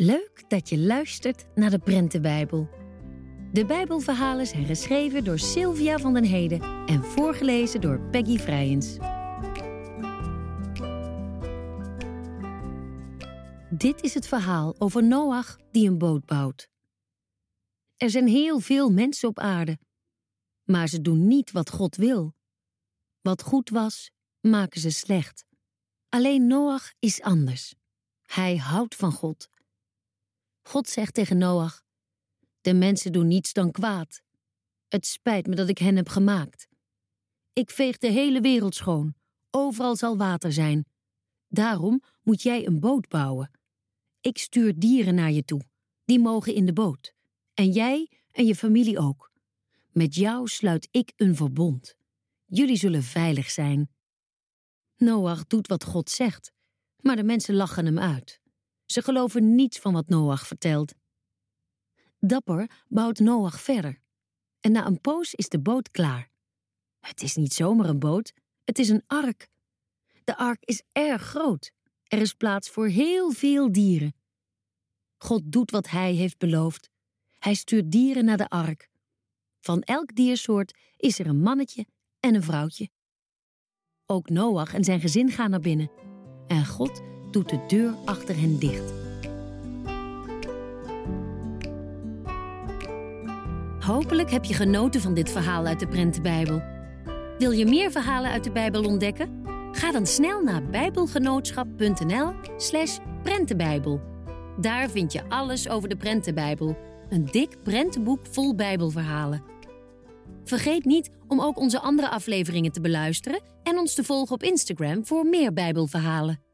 Leuk dat je luistert naar de Prentenbijbel. De Bijbelverhalen zijn geschreven door Sylvia van den Heden en voorgelezen door Peggy Vrijens. Dit is het verhaal over Noach die een boot bouwt. Er zijn heel veel mensen op aarde, maar ze doen niet wat God wil. Wat goed was, maken ze slecht. Alleen Noach is anders. Hij houdt van God. God zegt tegen Noach: De mensen doen niets dan kwaad. Het spijt me dat ik hen heb gemaakt. Ik veeg de hele wereld schoon. Overal zal water zijn. Daarom moet jij een boot bouwen. Ik stuur dieren naar je toe. Die mogen in de boot. En jij en je familie ook. Met jou sluit ik een verbond. Jullie zullen veilig zijn. Noach doet wat God zegt, maar de mensen lachen hem uit. Ze geloven niets van wat Noach vertelt. Dapper bouwt Noach verder. En na een poos is de boot klaar. Het is niet zomaar een boot, het is een ark. De ark is erg groot. Er is plaats voor heel veel dieren. God doet wat hij heeft beloofd. Hij stuurt dieren naar de ark. Van elk diersoort is er een mannetje en een vrouwtje. Ook Noach en zijn gezin gaan naar binnen. En God doet de deur achter hen dicht. Hopelijk heb je genoten van dit verhaal uit de Prentenbijbel. Wil je meer verhalen uit de Bijbel ontdekken? Ga dan snel naar bijbelgenootschap.nl/slash prentenbijbel. Daar vind je alles over de Prentenbijbel, een dik prentenboek vol Bijbelverhalen. Vergeet niet om ook onze andere afleveringen te beluisteren en ons te volgen op Instagram voor meer Bijbelverhalen.